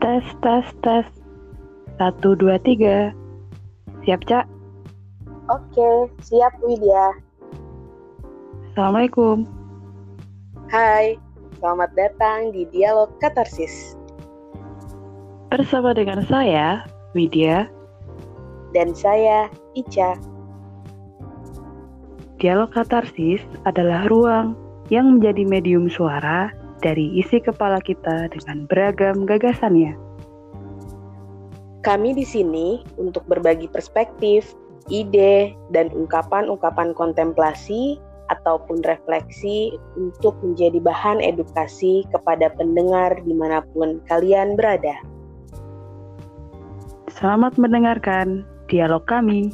Tes, tes, tes. Satu, dua, tiga. Siap, Cak? Oke, siap Widya. Assalamualaikum. Hai, selamat datang di Dialog Katarsis. Bersama dengan saya, Widya. Dan saya, Ica. Dialog Katarsis adalah ruang yang menjadi medium suara dari isi kepala kita dengan beragam gagasannya. Kami di sini untuk berbagi perspektif, ide, dan ungkapan-ungkapan kontemplasi ataupun refleksi untuk menjadi bahan edukasi kepada pendengar di mana pun kalian berada. Selamat mendengarkan dialog kami.